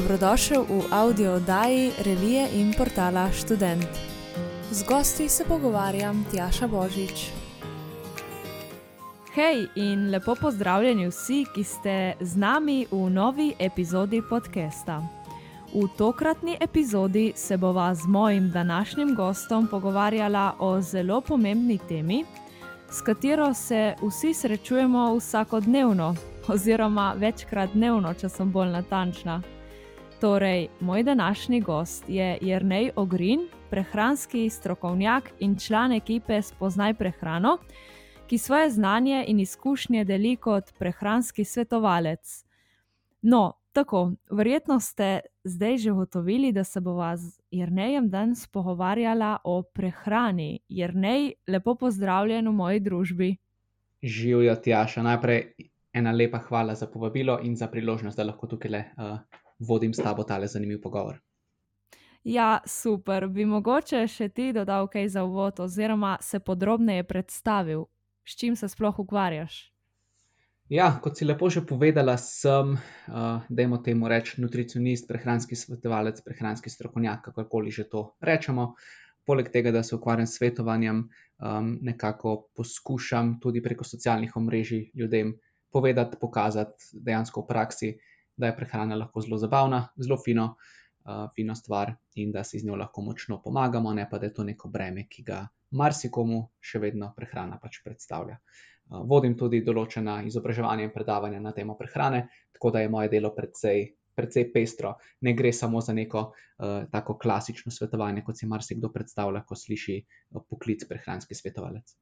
Dobrodošel v audio oddaji revije in portala Student. Z gosti se pogovarjam Tjaša Božič. Hej in lepo pozdravljeni vsi, ki ste z nami v novi epizodi podcasta. V tokratni epizodi se bova z mojim današnjim gostom pogovarjala o zelo pomembni temi, s katero se vsi srečujemo vsakodnevno, oziroma večkrat dnevno, če sem bolj natančna. Torej, moj današnji gost je Jrnej Ogrin, prehranski strokovnjak in član ekipe Spoznaj prehrano, ki svoje znanje in izkušnje deli kot prehranski svetovalec. No, tako, verjetno ste zdaj že ugotovili, da se bova z Jrnejem danes pogovarjala o prehrani. Jrnej, lepo pozdravljen v moji družbi. Živijo, Tjaša. Najprej ena lepa hvala za povabilo in za priložnost, da lahko tukaj le, uh, vodim s tabo tale zanimiv pogovor. Ja, super. Bi mogoče še ti dodal kaj za uvod, oziroma se podrobneje predstavil, s čim se sploh ukvarjaš? Ja, kot si lepo že povedala, sem, uh, dajmo temu reči, nutricionist, prehranski svetovalec, prehranski strokovnjak, kakorkoli že to rečemo. Poleg tega, da se ukvarjam s svetovanjem, um, nekako poskušam tudi preko socialnih omrežij ljudem povedati, pokazati dejansko v praksi, da je prehrana lahko zelo zabavna, zelo fino, uh, fino stvar in da si z njo lahko močno pomagamo, ne pa da je to neko breme, ki ga marsikomu še vedno prehrana pač predstavlja. Uh, vodim tudi določena izobraževanja in predavanja na temo prehrane, tako da je moje delo predvsej, predvsej pestro. Ne gre samo za neko uh, tako klasično svetovanje, kot si marsikdo predstavlja, ko sliši uh, poklic prehranski svetovalec.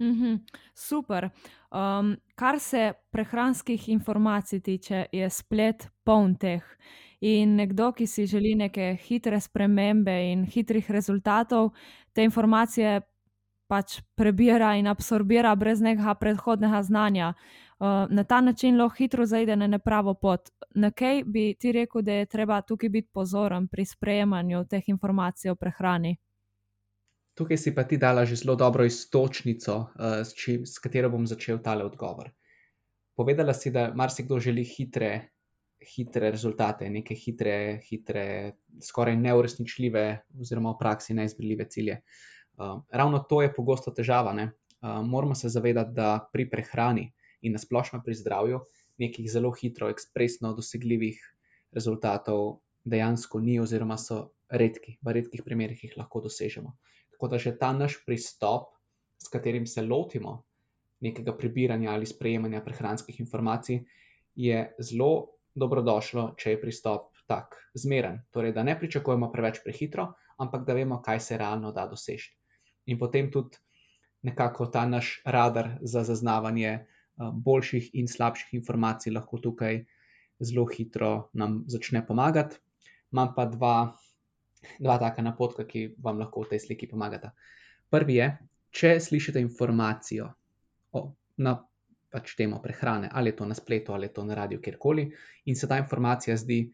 Mm -hmm, super. Um, kar se prehranskih informacij tiče, je splet poln teh. In nekdo, ki si želi neke hitre spremembe in hitrih rezultatov, te informacije pač prebira in absorbira brez nekega predhodnega znanja. Uh, na ta način lahko hitro zaide na nepravo pot. Na kaj bi ti rekel, da je treba tukaj biti pozoren pri sprejemanju teh informacij o prehrani? Tukaj si pa ti dala že zelo dobro istočnico, uh, s, či, s katero bom začel tale odgovor. Povedala si, da marsikdo želi hitre, hitre rezultate, neke hitre, hitre, skoraj neuresničljive, oziroma v praksi neizbrljive cilje. Uh, ravno to je pogosto težava. Uh, moramo se zavedati, da pri prehrani in nasplošno pri zdravju nekih zelo hitro, ekspresno dosegljivih rezultatov dejansko ni, oziroma so redki, v redkih primerih jih lahko dosežemo. Tako da že ta naš pristop, s katerim se lotimo nekega prebiranja ali sprejemanja prehranskih informacij, je zelo dobrodošlo, če je pristop tak, zmeren. Torej, da ne pričakujemo preveč prehitro, ampak da vemo, kaj se realno da doseči. In potem tudi nekako ta naš radar za zaznavanje boljših in slabših informacij lahko tukaj zelo hitro nam začne pomagati. Imam pa dva dva taka napotka, ki vam lahko v tej sliki pomagata. Prvi je, če slišite informacijo o, na pač temo prehrane, ali je to na spletu, ali je to na radiju, kjerkoli, in se ta informacija zdi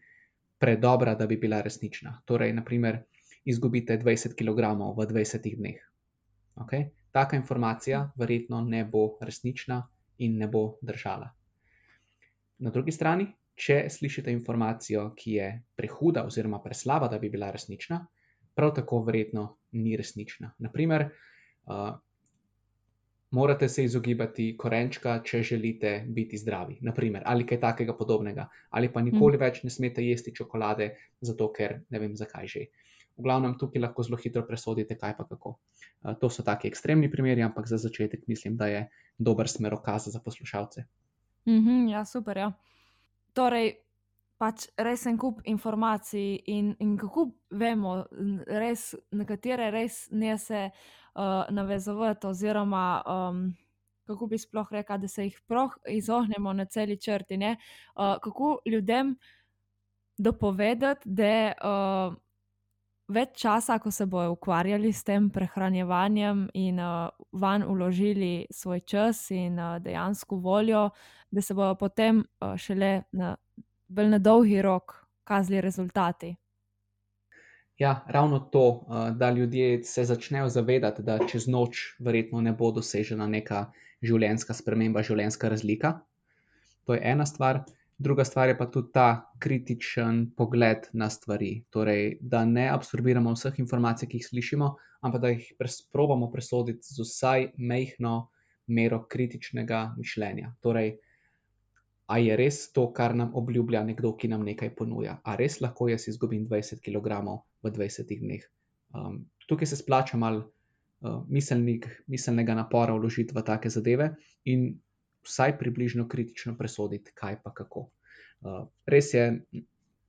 predobra, da bi bila resnična. Torej, naprimer, izgubite 20 kg v 20 dneh. Okay? Taka informacija verjetno ne bo resnična in ne bo držala. Na drugi strani, če slišite informacijo, ki je prehuda oziroma preslaba, da bi bila resnična, prav tako verjetno ni resnična. Naprimer, uh, morate se izogibati korenčka, če želite biti zdravi, Naprimer, ali kaj takega podobnega, ali pa nikoli mm. več ne smete jesti čokolade, zato ker ne vem, zakaj že. V glavnem, tukaj lahko zelo hitro presodite, kaj pa kako. Uh, to so taki ekstremni primeri, ampak za začetek mislim, da je dober smerokaz za poslušalce. Mm -hmm, ja, super. Ja. Torej, pač res en kup informacij, in, in kako vemo, res, na katere res ne se uh, navezovati, oziroma um, kako bi sploh rekla, da se jih proh izognemo na celi črti. Uh, kako ljudem dopovedati, da uh, več časa, ko se bodo ukvarjali s tem prehranjevanjem in uh, van uložili svoj čas in uh, dejansko voljo, da se bodo potem uh, šele na, na dolgi rok kazali rezultati. Ja, ravno to, uh, da ljudje se začnejo zavedati, da čez noč verjetno ne bo dosežena neka življenjska sprememba, življenjska razlika. To je ena stvar. Druga stvar je pa tudi ta kritičen pogled na stvari. Torej, da ne absorbiramo vseh informacij, ki jih slišimo, ampak da jih probamo presoditi z vsaj mehko mero kritičnega mišljenja. Torej, a je res to, kar nam obljublja nekdo, ki nam nekaj ponuja? A res lahko jaz izgubim 20 kg v 20 dneh? Um, tukaj se splača malo uh, miselnega napora vložiti v take zadeve in vsaj približno kritično presoditi, kaj pa kako. Uh, res je,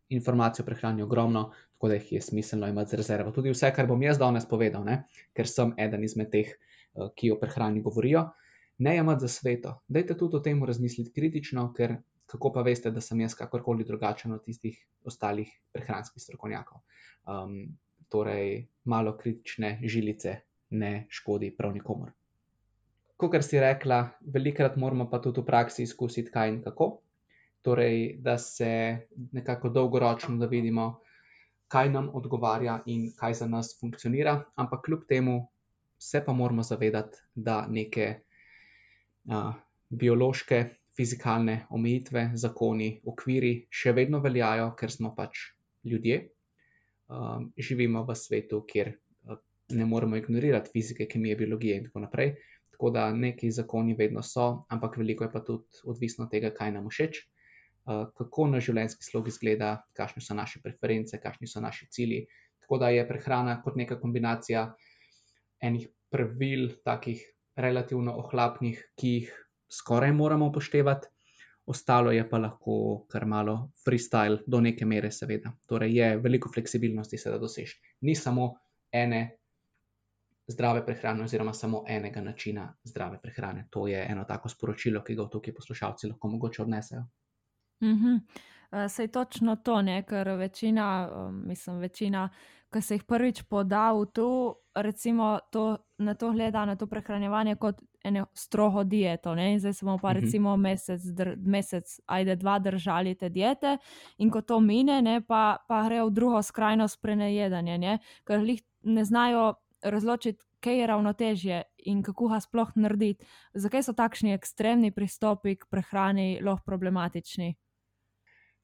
informacijo o prehrani ogromno, tako da jih je smiselno imeti za rezervo. Tudi vse, kar bom jaz danes povedal, ne? ker sem eden izmed teh, uh, ki o prehrani govorijo. Ne imeti za sveto. Dajte tudi o tem razmisliti kritično, ker kako pa veste, da sem jaz kakorkoli drugačen od tistih ostalih prehranskih strokovnjakov. Um, torej, malo kritične žilice ne škodi prav nikomor. Kot si rekla, velikrat moramo pa tudi v praksi izkusiti, kaj in kako. Torej, da se nekako dolgoročno, da vidimo, kaj nam odgovarja in kaj za nas funkcionira, ampak kljub temu se pa moramo zavedati, da neke biološke, fizikalne omejitve, zakoni, okviri še vedno veljajo, ker smo pač ljudje. Um, živimo v svetu, kjer ne moremo ignorirati fizike, kemije, biologije in tako naprej. Tako da neki zakoni vedno so, ampak veliko je pa tudi odvisno od tega, kaj nam všeč, uh, kako naš življenjski slog izgleda, kakšne so naše preference, kakšni so naši cilji. Tako da je prehrana kot neka kombinacija enih pravil, takih relativno ohlapnih, ki jih skoraj moramo upoštevati, ostalo je pa lahko kar malo freestyle, do neke mere, seveda. Torej, je veliko fleksibilnosti se da doseči. Ni samo ene zdrave prehrane, oziroma samo enega načina zdrave prehrane. To je eno tako sporočilo, ki ga tukaj poslušalci lahko mogoče odnesejo. Mm -hmm. Sej točno to, ne? ker večina, mislim, večina ki se jih prvič poda v to, recimo, to, na to gleda, na to prehranjevanje kot eno strogo dieto. Ne? In zdaj smo pa mhm. recimo mesec, dr, mesec, ajde dva držali te diete, in ko to mine, ne, pa, pa gre v drugo skrajnost prenejedanje, ne? ker jih ne znajo razločiti. Kaj je ravnotežje in kako ga sploh narediti? Zakaj so takšni ekstremni pristopi k prehrani lahko problematični?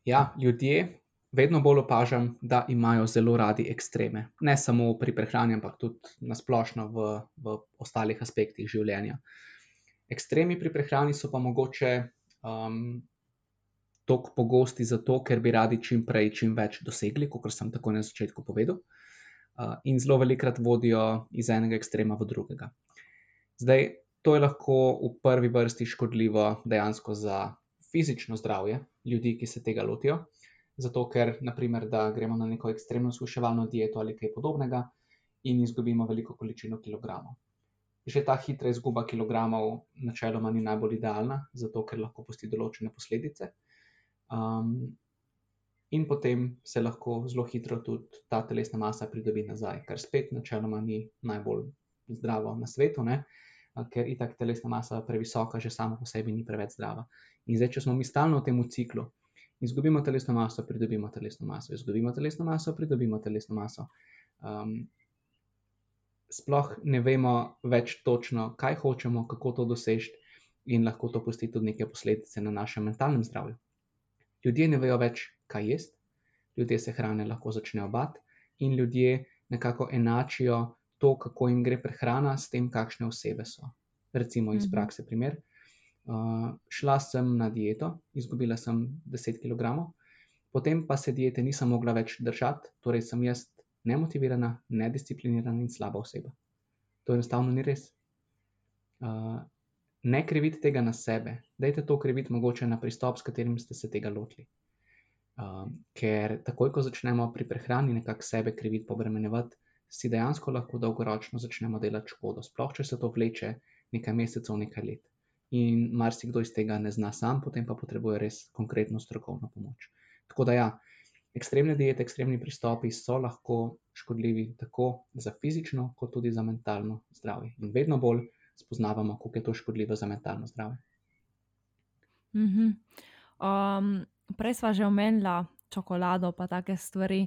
Ja, ljudje vedno bolj opažam, da imajo zelo radi ekstreme. Ne samo pri prehrani, ampak tudi na splošno v, v ostalih aspektih življenja. Ekstremi pri prehrani so pa mogoče um, tako pogosti zato, ker bi radi čim prej, čim več dosegli, kot sem tako na začetku povedal, uh, in zelo velikrat vodijo iz enega ekstrema v drugega. Zdaj, to je lahko v prvi vrsti škodljivo dejansko za fizično zdravje ljudi, ki se tega lotijo zato ker, naprimer, da gremo na neko ekstremno skuševalno dieto ali kaj podobnega in izgubimo veliko količino kilogramov. Že ta hitra izguba kilogramov načeloma ni najbolj idealna, zato ker lahko pusti določene posledice. Um, in potem se lahko zelo hitro tudi ta telesna masa pridobi nazaj, kar spet načeloma ni najbolj zdravo na svetu, ne? ker itak telesna masa previsoka, že sama po sebi ni preveč zdrava. In zdaj, če smo mi stalno v tem ciklu, izgubimo telesno maso, pridobimo telesno maso, izgubimo telesno maso, pridobimo telesno maso. Um, sploh ne vemo več točno, kaj hočemo, kako to doseči, in lahko to pusti tudi neke posledice na našem mentalnem zdravju. Ljudje ne vejo več, kaj jesti, ljudje se hrane lahko začnejo bati, in ljudje nekako enačijo to, kako jim gre prehrana, s tem, kakšne osebe so. Recimo iz mhm. prakse, primer. Uh, šla sem na dieto, izgubila sem 10 kg, potem pa se diete nisem mogla več držati, torej sem jaz nemotivirana, nedisciplinirana in slaba oseba. To enostavno ni res. Uh, ne krivite tega na sebe, dajte to kriviti mogoče na pristop, s katerim ste se tega lotili. Uh, ker takoj, ko začnemo pri prehrani nekako sebe kriviti, pobremenjevati, si dejansko lahko dolgoročno začnemo delati škodo, sploh če se to vleče nekaj mesecev, nekaj let in marsikdo iz tega ne zna sam, potem pa potrebuje res konkretno strokovno pomoč. Tako da ja, ekstremne diete, ekstremni pristopi so lahko škodljivi tako za fizično, kot tudi za mentalno zdravje. In vedno bolj spoznavamo, kako je to škodljivo za mentalno zdravje. Mm -hmm. um, prej smo že omenili čokolado, pa take stvari.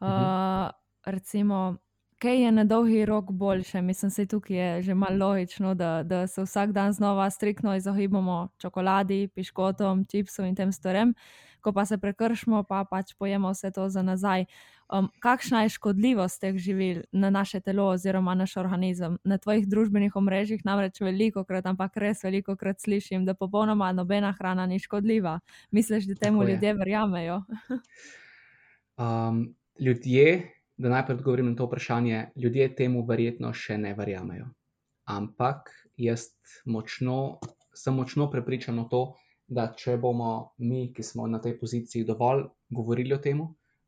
Uh, mm -hmm. Recimo, kaj je na dolgi rok boljše? Mislim, da tukaj je že malo logično, da, da se vsak dan znova striktno izogibamo čokoladi, piškotom, čipsom in tem storem, ko pa se prekršimo, pa pač pojemo vse to za nazaj. Um, kakšna je škodljivost teh živil na naše telo oziroma naš organizem? Na tvojih družbenih omrežjih namreč veliko krat, ampak res veliko krat slišim, da popolnoma nobena hrana ni škodljiva. Misliš, da temu ljudje verjamejo? um, ljudje da najprej odgovorim na to vprašanje, ljudje temu verjetno še ne verjamejo. Ampak jaz močno, sem močno prepričan o to, da če bomo mi, ki smo na tej poziciji, dovolj govorili o tem,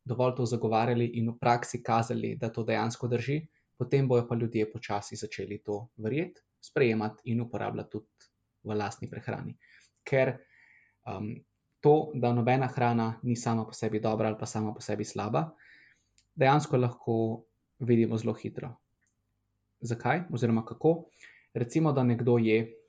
dovolj to zagovarjali in v praksi kazali, da to dejansko drži, potem bojo pa ljudje počasi začeli to verjeti, sprejemati in uporabljati tudi v lastni prehrani. Ker um, to, da nobena hrana ni sama po sebi dobra ali pa sama po sebi slaba, dejansko lahko vidimo zelo hitro. Zakaj, oziroma kako? Recimo, da nekdo je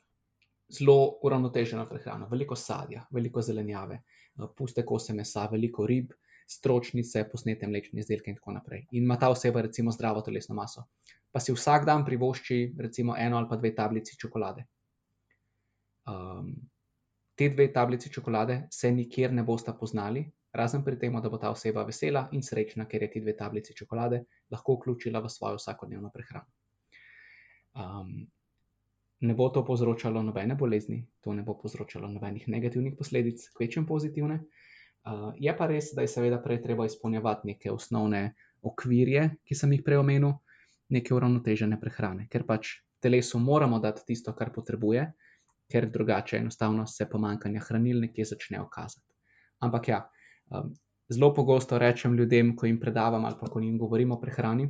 zelo uravnoteženo prehrano, veliko sadja, veliko zelenjave, eh, puste kose mesa, veliko rib, stročnice, posnete mlečne izdelke in tako naprej. In ima ta oseba, recimo, zdravo telesno maso. Pa si vsak dan privošči, recimo, eno ali pa dve tablici čokolade. Um, te dve tablici čokolade se nikjer ne bosta poznali, razen pri tem, da bo ta oseba vesela in srečna, ker je ti dve tablici čokolade lahko vključila v svojo vsakodnevno prehrano. Um, ne bo to povzročalo nobene bolezni, to ne bo povzročalo nobenih negativnih posledic, kvečem pozitivne. Uh, je pa res, da je seveda prej treba izpolnjevati neke osnovne okvirje, ki sem jih prej omenil, neke uravnotežene prehrane, ker pač telesu moramo dati tisto, kar potrebuje, ker drugače enostavno se pomankanja hranil nekje začne okazati. Ampak ja, Um, zelo pogosto rečem ljudem, ko jim predavam ali pa ko jim govorim o prehrani,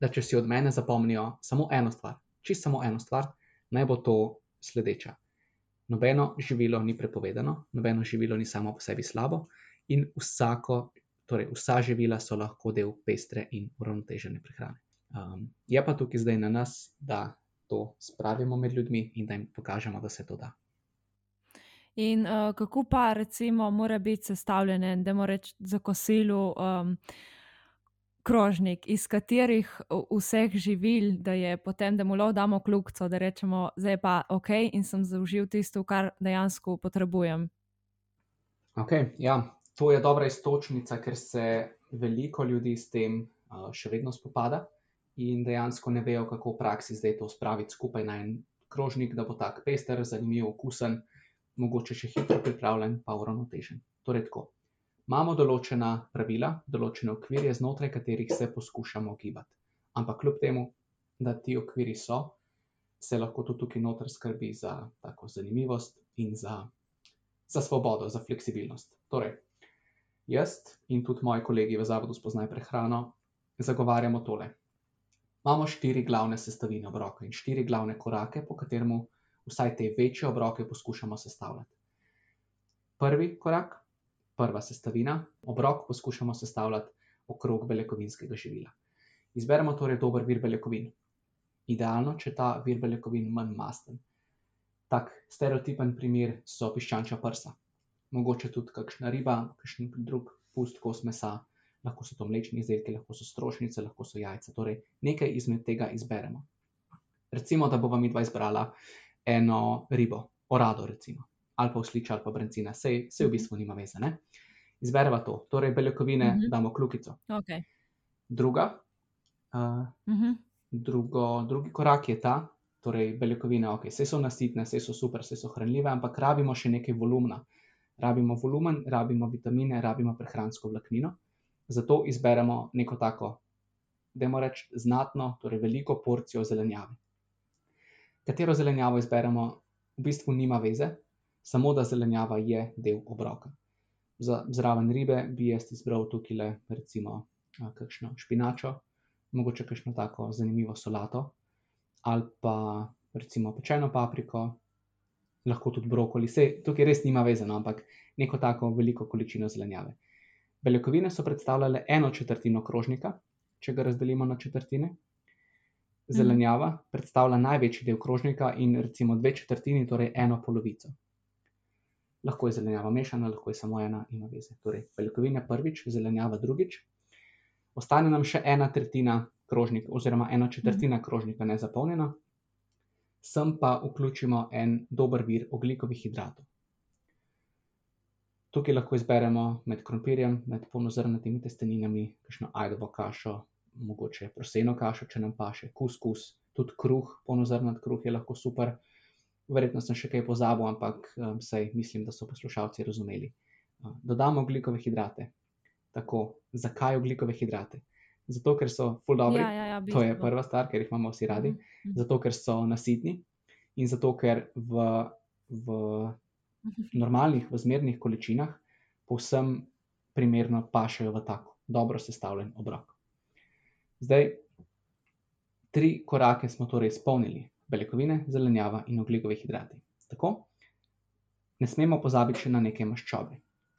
da če si od mene zapomnijo samo eno stvar, čisto samo eno stvar, naj bo to sledeča. Nobeno živilo ni prepovedano, nobeno živilo ni samo po sebi slabo, in vsako, torej vsa živila so lahko del pestre in uravnotežene prehrane. Um, je pa tukaj zdaj na nas, da to spravimo med ljudmi in da jim pokažemo, da se to da. In uh, kako pa, recimo, mora biti sestavljen, da mora reči za kosilo um, krožnik, iz katerih vseh živil, da je potem, da mu lahko damo kljubco, da rečemo, zdaj pa ok in sem zaužil tisto, kar dejansko potrebujem. Ok, ja, to je dobra istočnica, ker se veliko ljudi s tem uh, še vedno spopada in dejansko ne vejo, kako v praksi zdaj to spraviti skupaj na en krožnik, da bo tak pester, zanimiv, okusen mogoče še hitro pripravljen, pa uravnotežen. Torej, tako. Imamo določena pravila, določene okvirje, znotraj katerih se poskušamo gibati. Ampak kljub temu, da ti okviri so, se lahko tudi tukaj noter skrbi za tako zanimivost in za, za svobodo, za fleksibilnost. Torej, jaz in tudi moji kolegi v Zavodu spoznaj prehrano zagovarjamo tole. Imamo štiri glavne sestavine obroka in štiri glavne korake, po katerem vsaj te večje obroke poskušamo sestavljati. Prvi korak, prva sestavina, obrok poskušamo sestavljati okrog beljakovinskega živila. Izberemo torej dober vir beljakovin. Idealno, če ta vir beljakovin manj masten. Tak stereotipen primer so piščančja prsa. Mogoče tudi kakšna riba, kakšen drug pust kos mesa, lahko so to mlečni izdelki, lahko so strošnice, lahko so jajca. Torej, nekaj izmed tega izberemo. Recimo, da bova mi dva izbrala eno ribo, orado, recimo, ali pa uslič ali pa brancina, vse v mhm. bistvu nima veze. Ne? Izbereva to, torej beljakovine, uh mhm. -huh. damo kljukico. Okay. Druga, uh, uh. -huh. drugo, drugi korak je ta, torej beljakovine, ok, vse so nasitne, vse so super, vse so hranljive, ampak rabimo še nekaj volumna. Rabimo volumen, rabimo vitamine, rabimo prehransko vlaknino. Zato izberemo neko tako, da moramo reči, znatno, torej veliko porcijo zelenjave katero zelenjavo izberemo, v bistvu nima veze, samo da zelenjava je del obroka. Za zraven ribe bi jaz izbral tukaj le, recimo, kakšno špinačo, mogoče kakšno tako zanimivo solato, ali pa recimo pečeno papriko, lahko tudi brokoli. Vse tukaj res nima veze, no, ampak neko tako veliko količino zelenjave. Beljakovine so predstavljale eno četrtino krožnika, če ga razdelimo na četrtine, Mhm. zelenjava predstavlja največji del krožnika in recimo dve četrtini, torej eno polovico. Lahko je zelenjava mešana, lahko je samo ena, ima veze. Torej, beljakovine prvič, zelenjava drugič. Ostane nam še ena tretjina krožnik, oziroma ena četrtina krožnika nezapolnjena, sem pa vključimo en dober vir oglikovih hidratov. Tukaj lahko izberemo med krompirjem, med polnozrnatimi testeninami, kakšno ajdovo kašo, mogoče proseno kašo, če nam paše, kuskus, tudi kruh, polnozrnat kruh je lahko super. Verjetno sem še kaj pozabil, ampak um, sej mislim, da so poslušalci razumeli. Uh, dodamo oglikove hidrate. Tako, zakaj oglikove hidrate? Zato, ker so full dobri, Ja, ja, ja, to je bistvo. prva stvar, ker jih imamo vsi radi, Mhm. zato, ker so nasitni in zato, ker v, v normalnih, v zmernih količinah povsem primerno pašejo v tako dobro sestavljen obrok. Zdaj, tri korake smo torej izpolnili: beljakovine, zelenjava in ogljikovi hidrati. Tako, ne smemo pozabiti še na neke maščobe.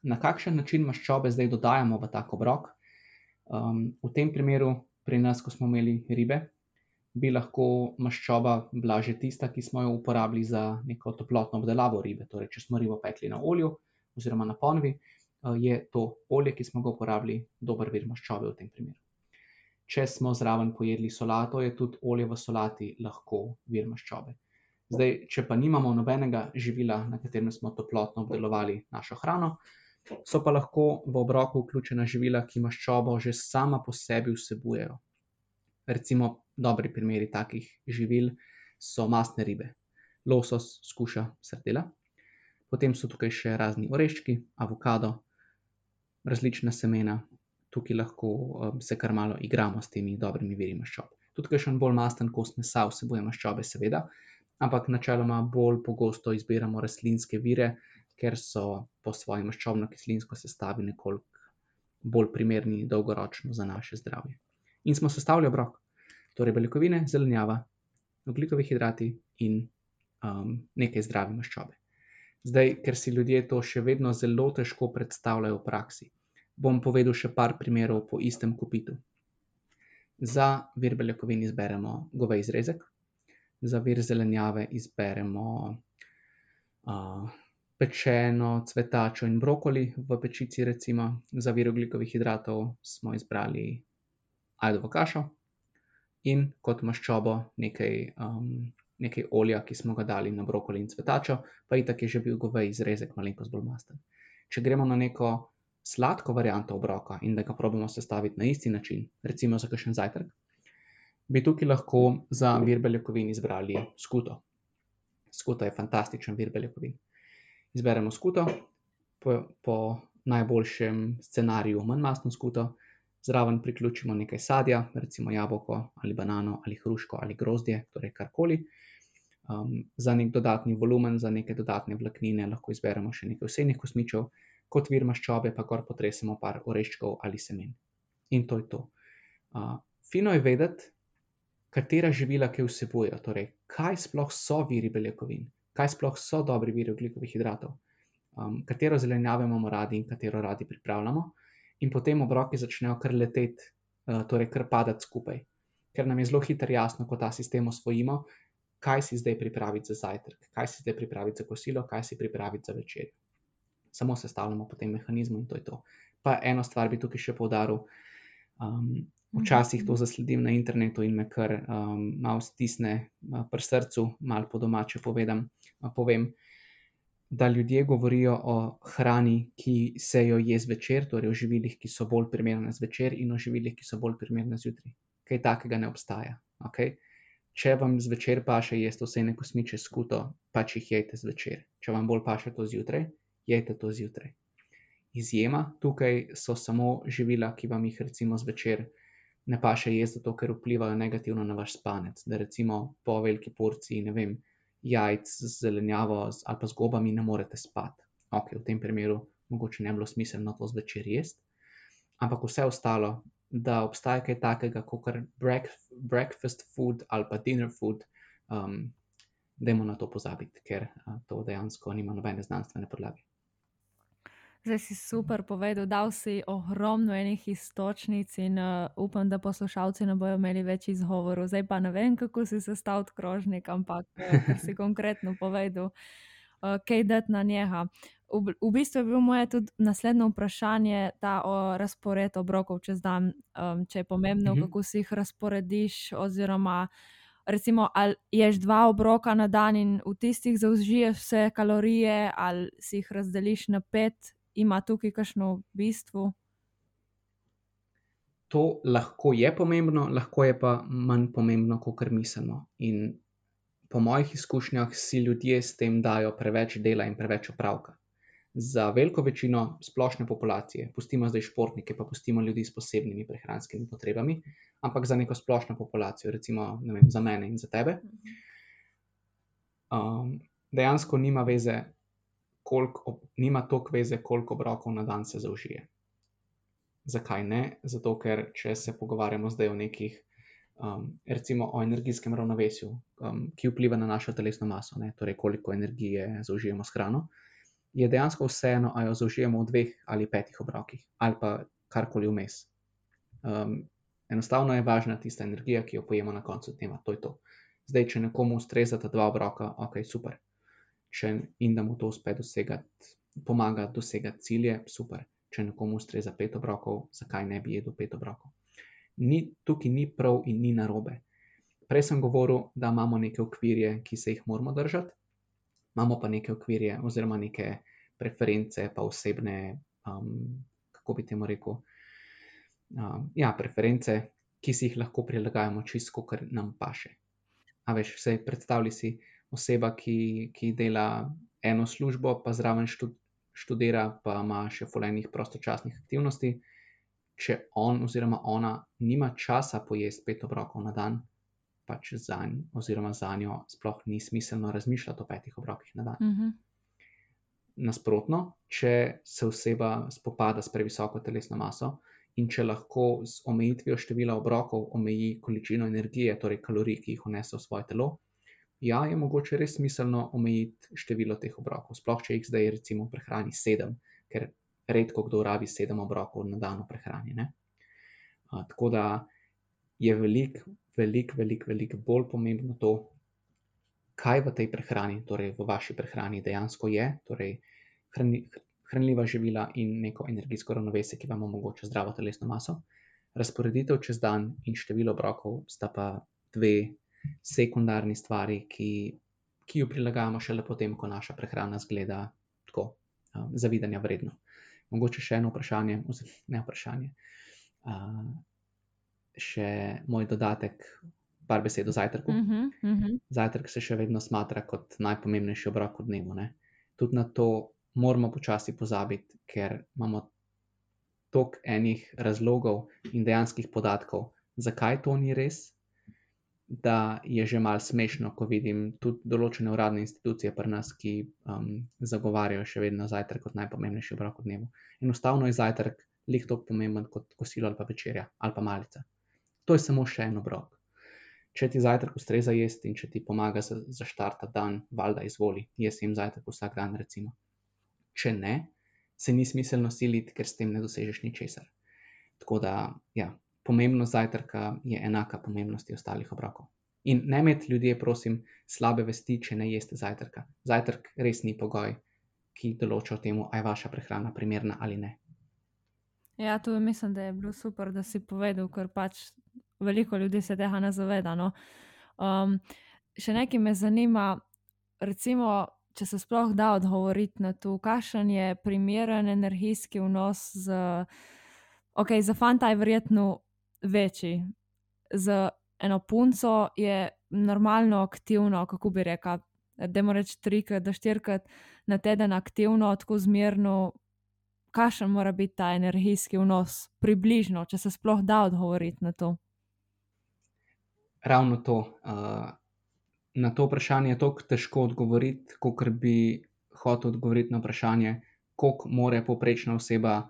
Na kakšen način maščobe zdaj dodajamo v tak obrok? Um, v tem primeru, pri nas, ko smo imeli ribe, bi lahko maščoba bila že tista, ki smo jo uporabili za neko toplotno obdelavo ribe. Torej, če smo ribo pekli na olju oziroma na ponvi, uh, je to olje, ki smo ga uporabili, dober vir maščobe v tem primeru. Če smo zraven pojedli solato, je tudi olje v solati lahko vir maščobe. Zdaj, če pa nimamo nobenega živila, na katerem smo toplotno obdelovali našo hrano, so pa lahko v obroku vključena živila, ki maščobo že sama po sebi vsebujejo. Recimo, dobri primeri takih živil so mastne ribe, losos, skuša, sardela. Potem so tukaj še razni oreščki, avokado, različna semena, tukaj lahko um, se kar malo igramo s temi dobrimi viri maščob. Tudi kakšen bolj masten kos mesa vsebuje maščobe, seveda, ampak načeloma bolj pogosto izbiramo rastlinske vire, ker so po svoji maščobno-kislinsko sestavi nekoliko bolj primerni dolgoročno za naše zdravje. In smo sestavili obrok, torej beljakovine, zelenjava, ogljikovi hidrati in um, nekaj zdrave maščobe. Zdaj, ker si ljudje to še vedno zelo težko predstavljajo v praksi, bom povedal še par primerov po istem kupitu. Za vir beljakovin izberemo govej zrezek, za vir zelenjave izberemo uh, pečeno cvetačo in brokoli v pečici, recimo, za vir ogljikovih hidratov smo izbrali ajdovo kašo in kot maščobo nekaj, um, nekaj olja, ki smo ga dali na brokoli in cvetačo, pa itak je že bil govej zrezek malenkost bolj masten. Če gremo na neko sladko varianto obroka in da ga probamo sestaviti na isti način, recimo za kakšen zajtrk, bi tukaj lahko za vir beljakovin izbrali skuto. Skuto je fantastičen vir beljakovin. Izberemo skuto, po, po najboljšem scenariju manj mastno skuto, zraven priključimo nekaj sadja, recimo jabolko ali banano ali hruško ali grozdje, torej karkoli. Um, za nek dodatni volumen, za neke dodatne vlaknine lahko izberemo še nekaj vsenih kosmičev, kot vir maščobe pa kar potresemo par oreščkov ali semen. In to je to. Uh, fino je vedeti, katera živila kaj vsebujejo, torej kaj sploh so viri beljakovin, kaj sploh so dobri viri ogljikovih hidratov, um, katero zelenjavo imamo radi in katero radi pripravljamo, in potem obroki začnejo kar leteti, uh, torej kar padati skupaj. Ker nam je zelo hitro jasno, ko ta sistem osvojimo, kaj si zdaj pripraviti za zajtrk, kaj si zdaj pripraviti za kosilo, kaj si pripraviti za večer. Samo sestavljamo potem mehanizme in to je to. Pa eno stvar bi tukaj še poudaril. Um, včasih to zasledim na internetu in me kar um, malo stisne uh, pri srcu, malo po domače povedam, uh, povem, da ljudje govorijo o hrani, ki se jo je zvečer, torej o živilih, ki so bolj primerne zvečer in o živilih, ki so bolj primerne zjutraj. Kaj takega ne obstaja. Okay? Če vam zvečer paše jesti vse kosmiče skuto, pač jih jejte zvečer. Če vam bolj paše to zjutraj, jejte to zjutraj. Izjema tukaj so samo živila, ki vam jih recimo zvečer ne paše jesti, zato ker vplivajo negativno na vaš spanec. Da recimo po veliki porciji, ne vem, jajc z zelenjavo ali pa z gobami ne morete spati. Ok, v tem primeru mogoče ne bi bilo smiselno to zvečer jesti, ampak vse ostalo, da obstaja kaj takega, kot breakfast food ali pa dinner food, um, dajmo na to pozabiti, ker uh, to dejansko nima nobene znanstvene podlage. Zdaj si super povedal, dal si ogromno enih istočnic in uh, upam, da poslušalci ne bodo imeli več izgovorov. Zdaj pa ne vem, kako si sestavil krožnik, ampak uh, si konkretno povedal, uh, kaj dati na njega. v, v bistvu je bilo moje tudi naslednje vprašanje, ta o razpored obrokov čez dan. Um, če je pomembno, Mhm. kako si jih razporediš, oziroma recimo, ali ješ dva obroka na dan in v tistih zaužiješ vse kalorije, ali si jih razdeliš na pet, ima tukaj kakšno bistvo. To lahko je pomembno, lahko je pa manj pomembno, kot mislimo. In po mojih izkušnjah si ljudje s tem dajo preveč dela in preveč opravka. Za veliko večino splošne populacije, pustimo zdaj športnike, pa pustimo ljudi s posebnimi prehranskimi potrebami, ampak za neko splošno populacijo, recimo vem, za mene in za tebe, um, dejansko nima veze, koliko, nima toliko veze, koliko obrokov na dan se zaužije. Zakaj ne? Zato, ker če se pogovarjamo zdaj o nekih, um, recimo o energijskem ravnovesju, um, ki vpliva na našo telesno maso, ne? torej koliko energije zaužijemo s hrano, je dejansko vseeno, ali jo zaužijemo v dveh ali petih obrokih, ali pa karkoli vmes. Um, enostavno je važna tista energija, ki jo pojemo na koncu dneva, to je to. Zdaj, če nekomu ustrezata dva obroka, ok, super. Če in da mu to uspe dosegati, pomaga dosegati cilje, super če nekomu ustreza pet obrokov, zakaj ne bi jedel pet obrokov. Ni, tukaj ni prav in ni narobe. Prej sem govoril, da imamo neke okvirje, ki se jih moramo držati, imamo pa neke okvirje, oziroma neke preference, pa osebne, um, kako bi temu rekel. Um, ja, preference, ki si jih lahko prilagajamo čisto, kar nam paše. A veš, vse predstavljaj si oseba, ki, ki dela eno službo, pa zraven študira študira, pa ima še fulejnih prostočasnih aktivnosti. Če on oziroma ona nima časa pojesti pet obrokov na dan, pač za njo oziroma za njo sploh ni smiselno razmišljati o petih obrokih na dan. Uh -huh. Nasprotno, če se oseba spopada s previsoko telesno maso in če lahko z omejitvijo števila obrokov omeji količino energije, torej kalorij, ki jih vnese v svoje telo, ja, je mogoče res smiselno omejiti število teh obrokov. Sploh če jih zdaj recimo prehrani sedem, ker redko kdo rabi sedem obrokov na dan v prehrani. Uh, tako da je veliko, veliko, veliko velik bolj pomembno to, kaj v tej prehrani, torej v vaši prehrani dejansko je, torej hrani, hranljiva živila in neko energijsko ravnovesje, ki vam omogoča zdravo telesno maso. Razporeditev čez dan in število obrokov sta pa dve sekundarni stvari, ki, ki jo prilagajamo šele potem, ko naša prehrana zgleda tako, um, zavidanja vredno. Mogoče še eno vprašanje, ne vprašanje. Uh, še moj dodatek, par besed o zajtrku. Uh -huh, uh -huh. Zajtrk se še vedno smatra kot najpomembnejši obrok v dnevu. Ne? Tudi na to moramo počasi pozabiti, ker imamo toliko enih razlogov in dejanskih podatkov, zakaj to ni res, da je že mal smešno, ko vidim tudi določene uradne institucije pri nas, ki um, zagovarjajo še vedno zajtrk kot najpomembnejši obrok v dnevu. Enostavno je zajtrk lih tako pomemben kot kosilo ali pa večerja ali pa malica. To je samo še en obrok. Če ti zajtrk ustreza jesti in če ti pomaga za, za dan, valjda izvoli, jaz jim zajtrk vsak dan, recimo. Če ne, se ni smiselno siliti, ker s tem ne dosežeš ničesar. Tako da, ja, pomembnost zajtrka je enaka pomembnosti ostalih obrokov. In ne imeti ljudje, prosim, slabe vesti, če ne jeste zajtrka. Zajtrk res ni pogoj, ki določa o tem, ali je vaša prehrana primerna ali ne. Ja, to mislim, da je bilo super, da si povedal, ker pač veliko ljudi se tega ne zaveda. No. Um, še nekaj me zanima, recimo, če se sploh da odgovoriti na to, kakšen je primeren energijski vnos. Z, ok, za fanta je verjetno večji, za eno punco je normalno aktivno, kako bi rekel. Da mora reči trikrat do štirikrat na teden aktivno, tako zmerno, kakšen mora biti ta energijski vnos, približno, če se sploh da odgovoriti na to. Ravno to. Uh, na to vprašanje je tako težko odgovoriti, kot bi hotel odgovoriti na vprašanje, koliko more poprečna oseba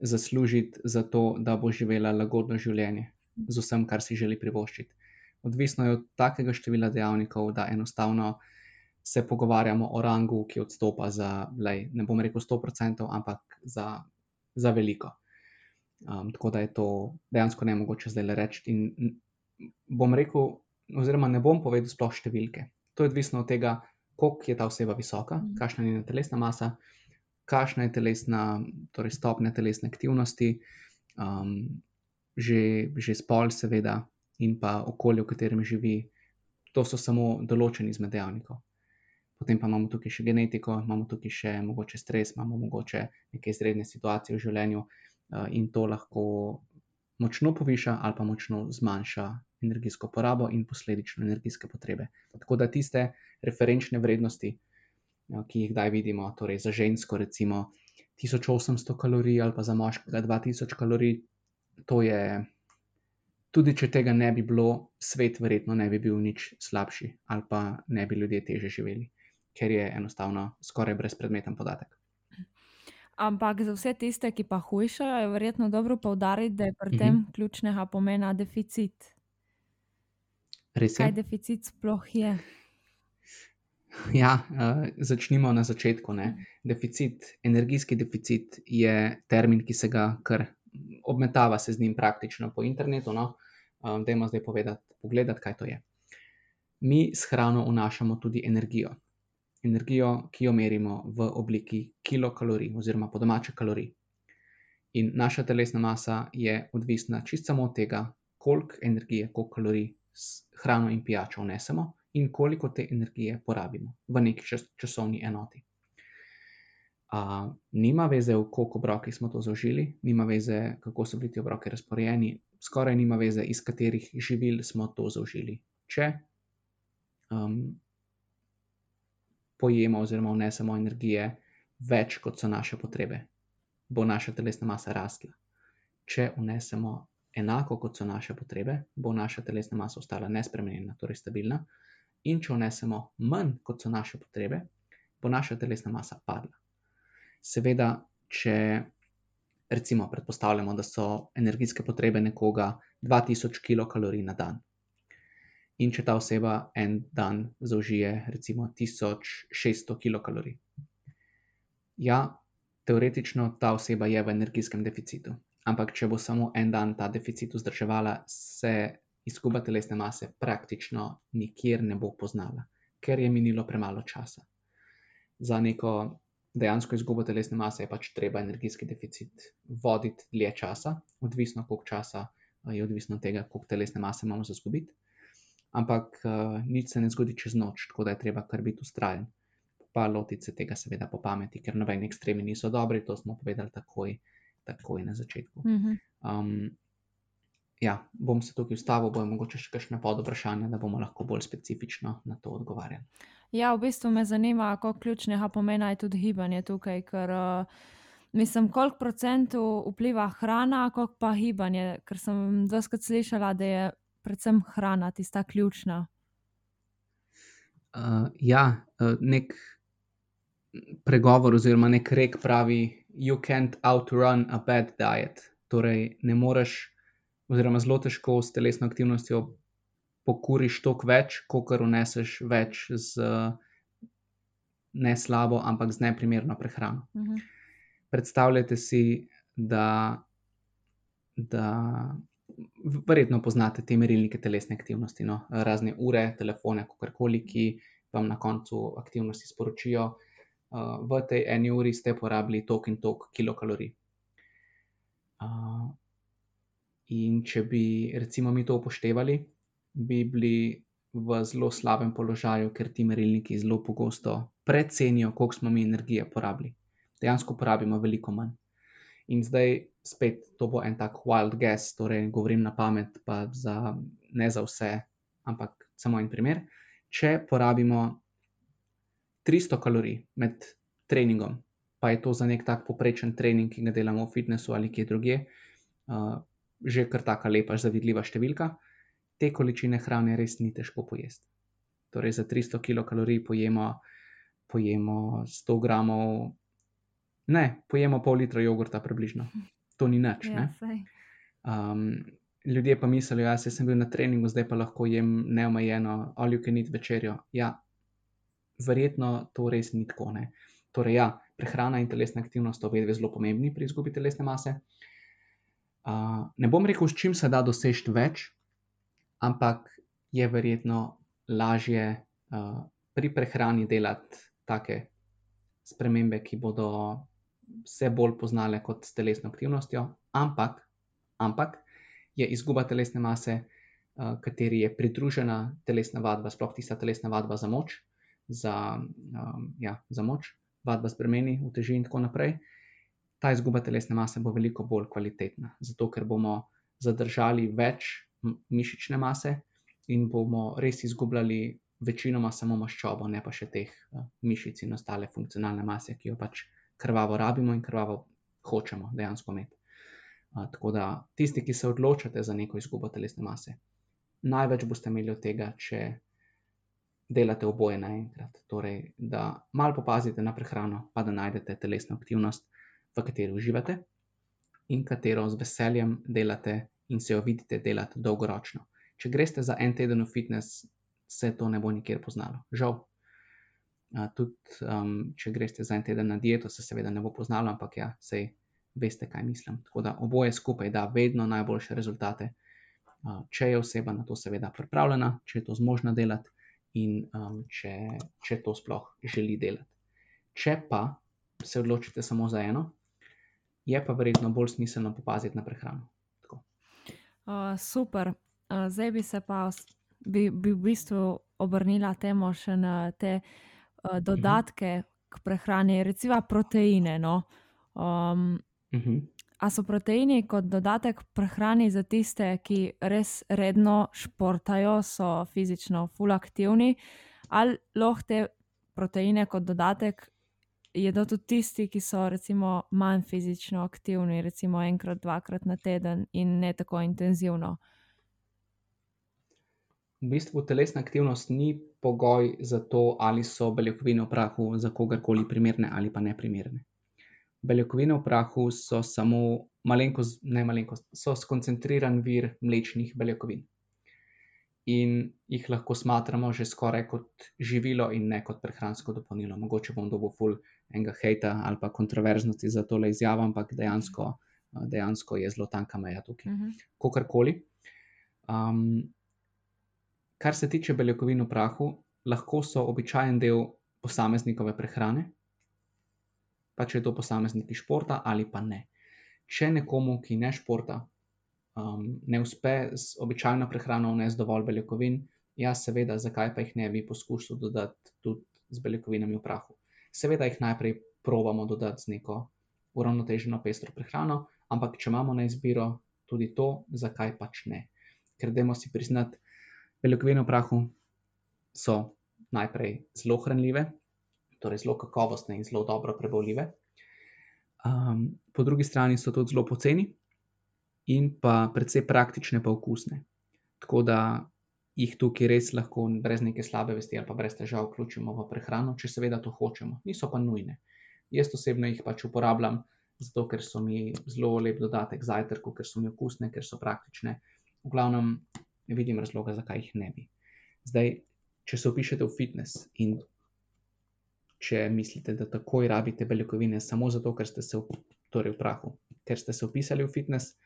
zaslužiti za to, da bo živela lagodno življenje z vsem, kar si želi privoščiti. Odvisno je od takega števila dejavnikov, da enostavno se pogovarjamo o rangu, ki odstopa za, lej, ne bom rekel 100%, ampak za, za veliko. Um, tako da je to dejansko ne mogoče zdaj le reči. Bom rekel, oziroma ne bom povedal sploh številke. To je odvisno od tega, koliko je ta oseba visoka, kakšna je njena telesna masa, kakšna je telesna, torej stopnja telesne aktivnosti, um, že, že spol, seveda, in pa okolje, v katerem živi. To so samo določeni izmed dejavnikov. Potem pa imamo tukaj še genetiko, imamo tukaj še mogoče stres, imamo mogoče neke izredne situacije v življenju, uh, in to lahko močno poviša ali pa močno zmanjša energijsko porabo in posledično energijske potrebe. Tako da tiste referenčne vrednosti, ki jih zdaj vidimo, torej za žensko, recimo 1800 kalorij ali pa za moškega 2000 kalorij, to je. Tudi če tega ne bi bilo, svet verjetno ne bi bil nič slabši, ali pa ne bi ljudje teže živeli, ker je enostavno skoraj brezpredmeten podatek. Ampak za vse tiste, ki pa hujšajo, je verjetno dobro poudariti, da je pri tem mhm. ključnega pomena deficit. Res je. Kaj deficit sploh je? Ja, uh, začnimo na začetku. Ne. Deficit, energijski deficit je termin, ki se ga kar obmetava se z njim praktično po internetu. No. Um, dajmo zdaj povedati, pogledati, kaj to je. Mi s hrano vnašamo tudi energijo energijo, ki jo merimo v obliki kilokalorij, oziroma po domače kalorij. In naša telesna masa je odvisna čisto samo od tega, koliko energije, koliko kalorij s hrano in pijačo vnesemo, in koliko te energije porabimo v neki čas, časovni enoti. Uh, nima veze, v koliko obrokih smo to zaužili, nima veze, kako so bili ti obroki razporejeni, skoraj nima veze, iz katerih živil smo to zaužili. Če um, pojemo oziroma vnesemo energije več, kot so naše potrebe, bo naša telesna masa rasla. Če vnesemo enako, kot so naše potrebe, bo naša telesna masa ostala nespremenjena, torej stabilna. In če vnesemo manj, kot so naše potrebe, bo naša telesna masa padla. Seveda, če recimo predpostavljamo, da so energijske potrebe nekoga 2000 kilokalorij na dan, in če ta oseba en dan zaužije recimo 1600 kilokalorij. Ja, teoretično ta oseba je v energijskem deficitu, ampak če bo samo en dan ta deficit vzdrževala, se izguba telesne mase praktično nikjer ne bo poznala, ker je minilo premalo časa. Za neko dejansko izgubo telesne mase je pač treba energijski deficit voditi dlje časa, odvisno koliko časa je odvisno od tega, koliko telesne mase imamo za zgubiti ampak uh, nič se ne zgodi čez noč, tako da je treba kar biti ustrajen. Pa lotiti se tega, seveda, po pameti, ker nobeni ekstremi niso dobri, to smo povedali takoj, takoj na začetku. Um, ja, bom se tukaj ustavil, bojo mogoče še kakšne pod vprašanja, da bomo lahko bolj specifično na to odgovarjali. Ja, v bistvu me zanima, kako ključnega pomena je tudi gibanje tukaj, ker uh, mislim, koliko procentov vpliva hrana, koliko pa gibanje, ker sem doskrat slišala, da je predvsem hrana, tista ključna. Uh, ja, uh, nek pregovor oziroma nek rek pravi: You can't outrun a bad diet. Torej, ne moreš, oziroma zelo težko s telesno aktivnostjo pokuriš toliko več, kot uneseš več z ne slabo, ampak z neprimerno prehrano. Uh mhm. -huh. Predstavljajte si, da, da verjetno poznate te merilnike telesne aktivnosti, no? razne ure, telefone, kakorkoli, ki vam na koncu aktivnosti sporočijo, uh, v tej eni uri ste porabili tok in tok kilokalorij. Uh, in če bi recimo mi to upoštevali, bi bili v zelo slabem položaju, ker ti merilniki zelo pogosto precenijo, koliko smo mi energije porabili. Dejansko porabimo veliko manj. In zdaj spet to bo en tak wild guess, torej govorim na pamet, pa za, ne za vse, ampak samo en primer. Če porabimo 300 kalorij med treningom, pa je to za nek tak poprečen trening, ki ga delamo v fitnessu ali kje drugje, uh, že kar taka lepa, zavidljiva številka, te količine hrane res ni težko pojesti. Torej, za 300 kilokalorij pojemo, pojemo 100 gramov Ne, pojemo pol litra jogurta, približno. To ni nič. Ja, um, ljudje pa mislijo, da ja, sem bil na treningu, zdaj pa lahko jem neomejeno ali niti večerjo. Ja, verjetno to res ni tako. Ne? Torej, ja, prehrana in telesna aktivnost so obe zelo pomembni pri izgubi telesne mase. Uh, ne bom rekel, s čim se da doseči več, ampak je verjetno lažje uh, pri prehrani delati take spremembe, ki bodo vse bolj poznale kot s telesno aktivnostjo, ampak, ampak je izguba telesne mase, uh, kateri je pridružena telesna vadba, sploh tista telesna vadba za moč, za, um, ja, za moč, vadba s bremeni, uteži in tako naprej. Ta izguba telesne mase bo veliko bolj kvalitetna, zato ker bomo zadržali več mišične mase in bomo res izgubljali večinoma samo maščobo, ne pa še teh uh, mišic in ostale funkcionalne mase, ki jo pač krvavo rabimo in krvavo hočemo dejansko imeti. Uh, tako da tisti, ki se odločate za neko izgubo telesne mase, največ boste imeli od tega, če delate oboje naenkrat. Torej, da malo popazite na prehrano, pa da najdete telesno aktivnost, v kateri uživate in katero z veseljem delate in se jo vidite delati dolgoročno. Če greste za en teden v fitness, se to ne bo nikjer poznalo. Žal. Tudi, um, če greste za en teden na dieto, se seveda ne bo poznalo, ampak ja, sej veste, kaj mislim. Tako da oboje skupaj da vedno najboljše rezultate, uh, če je oseba na to seveda pripravljena, če je to zmožna delati in um, če, če to sploh želi delati. Če pa se odločite samo za eno, je pa verjetno bolj smiselno popaziti na prehrano. Uh, super. Uh, zdaj bi se pa bi, bi v bistvu obrnila temo še na te uh, dodatke k prehrani, recimo proteine. No? Um, uh mhm. -huh. A so proteini kot dodatek prehrani za tiste, ki res redno športajo, so fizično fulaktivni, ali lahko te proteine kot dodatek jedo tudi tisti, ki so recimo manj fizično aktivni, recimo enkrat, dvakrat na teden in ne tako intenzivno? v bistvu telesna aktivnost ni pogoj za to, ali so beljakovine v prahu za kogarkoli primerne ali pa ne primerne. Beljakovine v prahu so samo malenkost, ne malenkost, so skoncentriran vir mlečnih beljakovin. In jih lahko smatramo že skoraj kot živilo, in ne kot prehransko dopolnilo. Mogoče bom dobil ful enega hejta ali pa kontroverznosti za tole izjavo, ampak dejansko, dejansko je zelo tanka meja tukaj. Uh mhm. -huh. Kokorkoli. Um, Kar se tiče beljakovin v prahu, lahko so običajen del posameznikove prehrane, pa če je to posameznik iz športa ali pa ne. Če nekomu, ki ne športa, um, ne uspe z običajno prehrano vnesti dovolj beljakovin, ja, seveda, zakaj pa jih ne bi poskušal dodati tudi z beljakovinami v prahu. Seveda jih najprej probamo dodati z neko uravnoteženo pestro prehrano, ampak če imamo na izbiro tudi to, zakaj pač ne. Ker dajmo si priznati, Beljakovine v prahu so najprej zelo hranljive, torej zelo kakovostne in zelo dobro prebavljive. Um, po drugi strani so tudi zelo poceni in pa predvsej praktične, pa okusne. Tako da jih tukaj res lahko brez neke slabe vesti ali pa brez težav vključimo v prehrano, če seveda to hočemo. Niso pa nujne. Jaz osebno jih pač uporabljam, zato ker so mi zelo lep dodatek zajtrku, ker so mi okusne, ker so praktične. V glavnem, ne vidim razloga, zakaj jih ne bi. Zdaj, če se opišete v fitness in če mislite, da takoj rabite beljakovine samo zato, ker ste se v, torej v prahu, ker ste se opisali v fitness,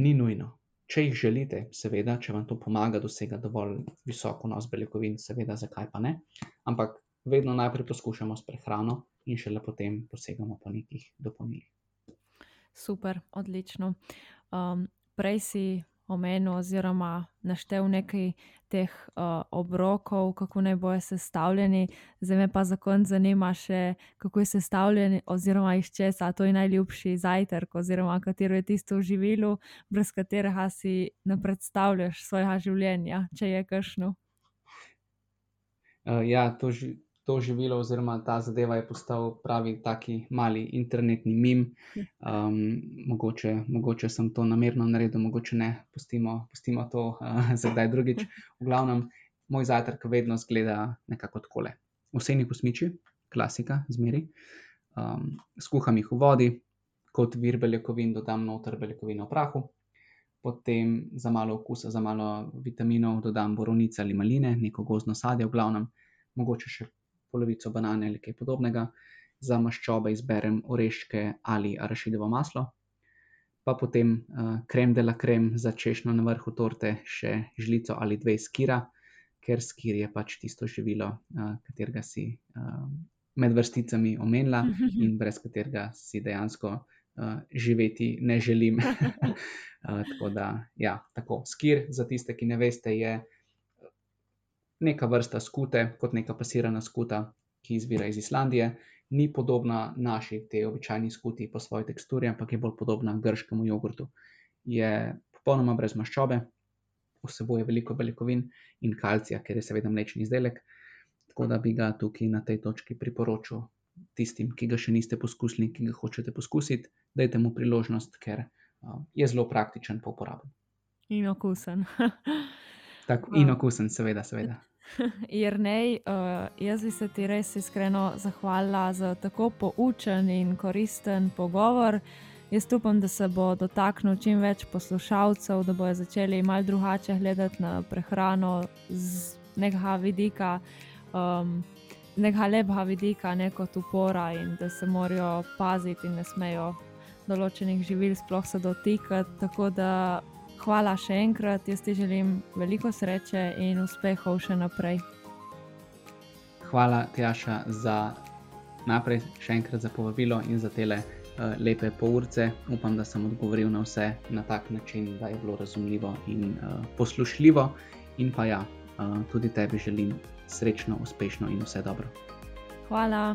ni nujno. Če jih želite, seveda, če vam to pomaga dosegati dovolj visoko nos beljakovin, seveda, zakaj pa ne. Ampak vedno najprej poskušamo s prehrano in šele potem posegamo po nekih dopolnilih. Super, odlično. Um, prej si omenil oziroma naštel nekaj teh uh, obrokov, kako naj bojo sestavljeni. Zdaj me pa za konec zanima še, kako je sestavljen oziroma iz česa. To je najljubši zajtrk oziroma katero je tisto živilo, brez katerega si ne predstavljaš svojega življenja, če je kršno. Uh, ja, to, to živilo, oziroma ta zadeva je postal pravi taki mali internetni mim. Um, mogoče, mogoče sem to namerno naredil, mogoče ne, pustimo, pustimo to uh, za kdaj drugič. V glavnem, moj zajtrk vedno zgleda nekako takole. Vseni kosmiči, klasika, zmeri. Um, skuham jih v vodi, kot vir beljakovin, dodam noter beljakovino v prahu. Potem za malo okusa, za malo vitaminov dodam borovnice ali maline, neko gozdno sadje, v glavnem, mogoče še polovico banane ali kaj podobnega, za maščobe izberem oreščke ali arašidovo maslo, pa potem uh, krem de la krem za češnjo na vrhu torte, še žlico ali dve skira, ker skir je pač tisto živilo, uh, katerega si uh, med vrsticami omenila in brez katerega si dejansko uh, živeti ne želim. uh, tako da, ja, tako. Skir, za tiste, ki ne veste, je neka vrsta skute, kot neka pasirana skuta, ki izvira iz Islandije. Ni podobna naši, te običajni skuti po svoji teksturi, ampak je bolj podobna grškemu jogurtu. Je popolnoma brez maščobe, vsebuje veliko beljakovin in kalcija, ker je seveda mlečni izdelek. Tako da bi ga tukaj na tej točki priporočil tistim, ki ga še niste poskusili, ki ga hočete poskusiti, dajte mu priložnost, ker je zelo praktičen po uporabi. In okusen. Tako, in okusen, seveda, seveda. Jrnej, uh, jaz bi se ti res iskreno zahvalila za tako poučen in koristen pogovor. Jaz upam, da se bo dotaknil čim več poslušalcev, da bodo začeli malo drugače gledati na prehrano z nekega vidika, um, nekega lepega vidika, ne kot upora in da se morajo paziti in ne smejo določenih živil sploh se dotikati. Tako da hvala še enkrat, jaz ti želim veliko sreče in uspehov še naprej. Hvala, Tjaša, za naprej, še enkrat za povabilo in za tele uh, lepe polurce. Upam, da sem odgovoril na vse na tak način, da je bilo razumljivo in uh, poslušljivo. In pa ja, uh, tudi tebi želim srečno, uspešno in vse dobro. Hvala.